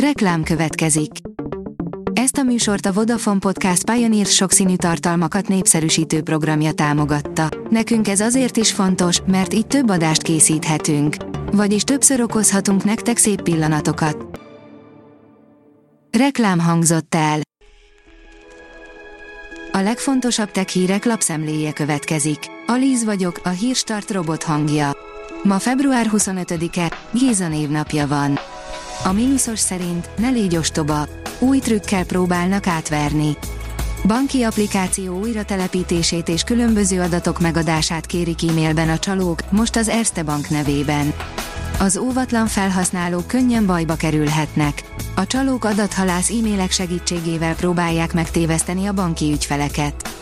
Reklám következik. Ezt a műsort a Vodafone Podcast Pioneer sokszínű tartalmakat népszerűsítő programja támogatta. Nekünk ez azért is fontos, mert így több adást készíthetünk. Vagyis többször okozhatunk nektek szép pillanatokat. Reklám hangzott el. A legfontosabb tech hírek lapszemléje következik. Alíz vagyok, a hírstart robot hangja. Ma február 25-e, Géza névnapja van. A mínuszos szerint ne légy ostoba, új trükkel próbálnak átverni. Banki applikáció újra telepítését és különböző adatok megadását kérik e-mailben a csalók, most az Erste Bank nevében. Az óvatlan felhasználók könnyen bajba kerülhetnek. A csalók adathalász e-mailek segítségével próbálják megtéveszteni a banki ügyfeleket.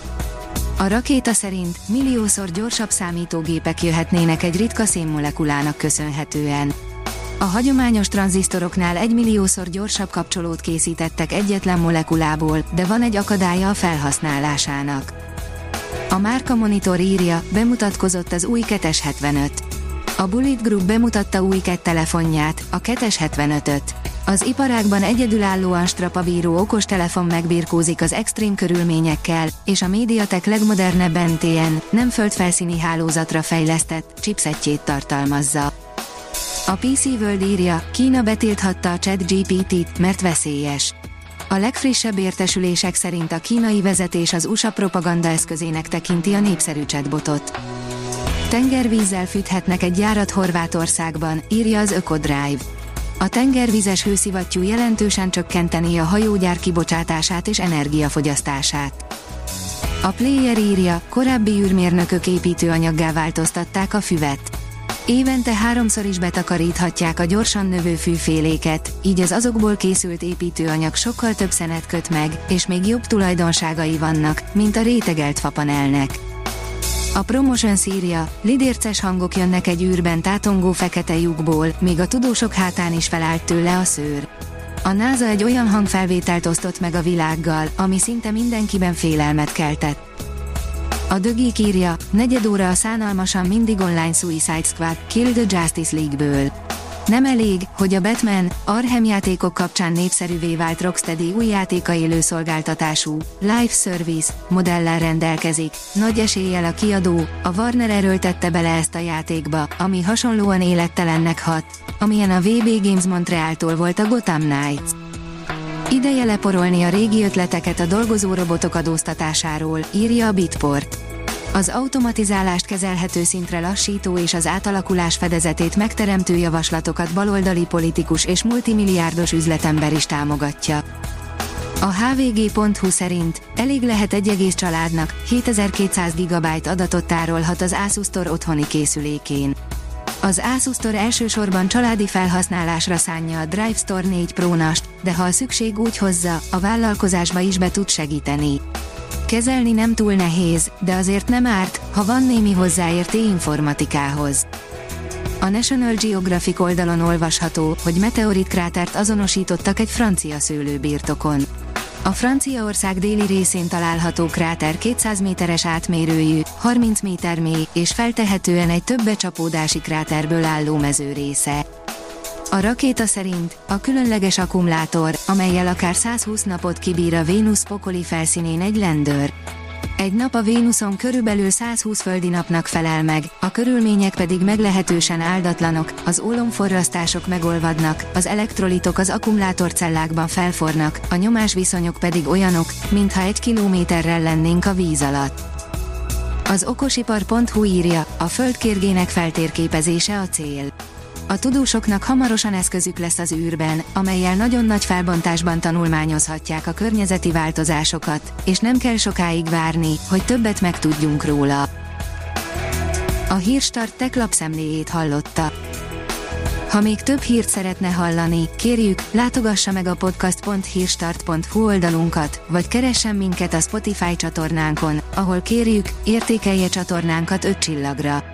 A rakéta szerint milliószor gyorsabb számítógépek jöhetnének egy ritka szénmolekulának köszönhetően. A hagyományos tranzisztoroknál egy milliószor gyorsabb kapcsolót készítettek egyetlen molekulából, de van egy akadálya a felhasználásának. A Márka Monitor írja, bemutatkozott az új 75. A Bullet Group bemutatta új KET telefonját, a 75-öt. Az iparágban egyedülállóan strapabíró okostelefon megbirkózik az extrém körülményekkel, és a médiatek legmodernebb NTN, nem földfelszíni hálózatra fejlesztett, chipsetjét tartalmazza. A PC World írja, Kína betilthatta a chat GPT-t, mert veszélyes. A legfrissebb értesülések szerint a kínai vezetés az USA propaganda eszközének tekinti a népszerű chatbotot. Tengervízzel fűthetnek egy gyárat Horvátországban, írja az Ökodrive. A tengervizes hőszivattyú jelentősen csökkenteni a hajógyár kibocsátását és energiafogyasztását. A player írja, korábbi űrmérnökök építőanyaggá változtatták a füvet. Évente háromszor is betakaríthatják a gyorsan növő fűféléket, így az azokból készült építőanyag sokkal több szenet köt meg, és még jobb tulajdonságai vannak, mint a rétegelt fapanelnek. A Promotion szírja, lidérces hangok jönnek egy űrben tátongó fekete lyukból, míg a tudósok hátán is felállt tőle a szőr. A NASA egy olyan hangfelvételt osztott meg a világgal, ami szinte mindenkiben félelmet keltett. A dögik írja, negyed óra a szánalmasan mindig online Suicide Squad, Kill the Justice League-ből. Nem elég, hogy a Batman, Arkham játékok kapcsán népszerűvé vált Rocksteady új játéka élő szolgáltatású, Live Service, modellel rendelkezik, nagy eséllyel a kiadó, a Warner erőltette bele ezt a játékba, ami hasonlóan élettelennek hat, amilyen a VB Games Montrealtól volt a Gotham Knights. Ideje leporolni a régi ötleteket a dolgozó robotok adóztatásáról, írja a Bitport. Az automatizálást kezelhető szintre lassító és az átalakulás fedezetét megteremtő javaslatokat baloldali politikus és multimilliárdos üzletember is támogatja. A hvg.hu szerint elég lehet egy egész családnak, 7200 GB adatot tárolhat az Asus Store otthoni készülékén. Az Asus Store elsősorban családi felhasználásra szánja a Drive Store 4 Pro-nast, de ha a szükség úgy hozza, a vállalkozásba is be tud segíteni. Kezelni nem túl nehéz, de azért nem árt, ha van némi hozzáérté informatikához. A National Geographic oldalon olvasható, hogy meteorit krátert azonosítottak egy francia szőlőbirtokon. A Franciaország déli részén található kráter 200 méteres átmérőjű, 30 méter mély és feltehetően egy több becsapódási kráterből álló mező része. A rakéta szerint a különleges akkumulátor, amelyel akár 120 napot kibír a Vénusz pokoli felszínén egy lendőr. Egy nap a Vénuszon körülbelül 120 földi napnak felel meg, a körülmények pedig meglehetősen áldatlanok, az ólomforrasztások megolvadnak, az elektrolitok az akkumulátorcellákban felfornak, a nyomásviszonyok pedig olyanok, mintha egy kilométerrel lennénk a víz alatt. Az okosipar.hu írja, a földkérgének feltérképezése a cél. A tudósoknak hamarosan eszközük lesz az űrben, amelyel nagyon nagy felbontásban tanulmányozhatják a környezeti változásokat, és nem kell sokáig várni, hogy többet megtudjunk róla. A Hírstart tech lapszemléjét hallotta. Ha még több hírt szeretne hallani, kérjük, látogassa meg a podcast.hírstart.hu oldalunkat, vagy keressen minket a Spotify csatornánkon, ahol kérjük, értékelje csatornánkat 5 csillagra.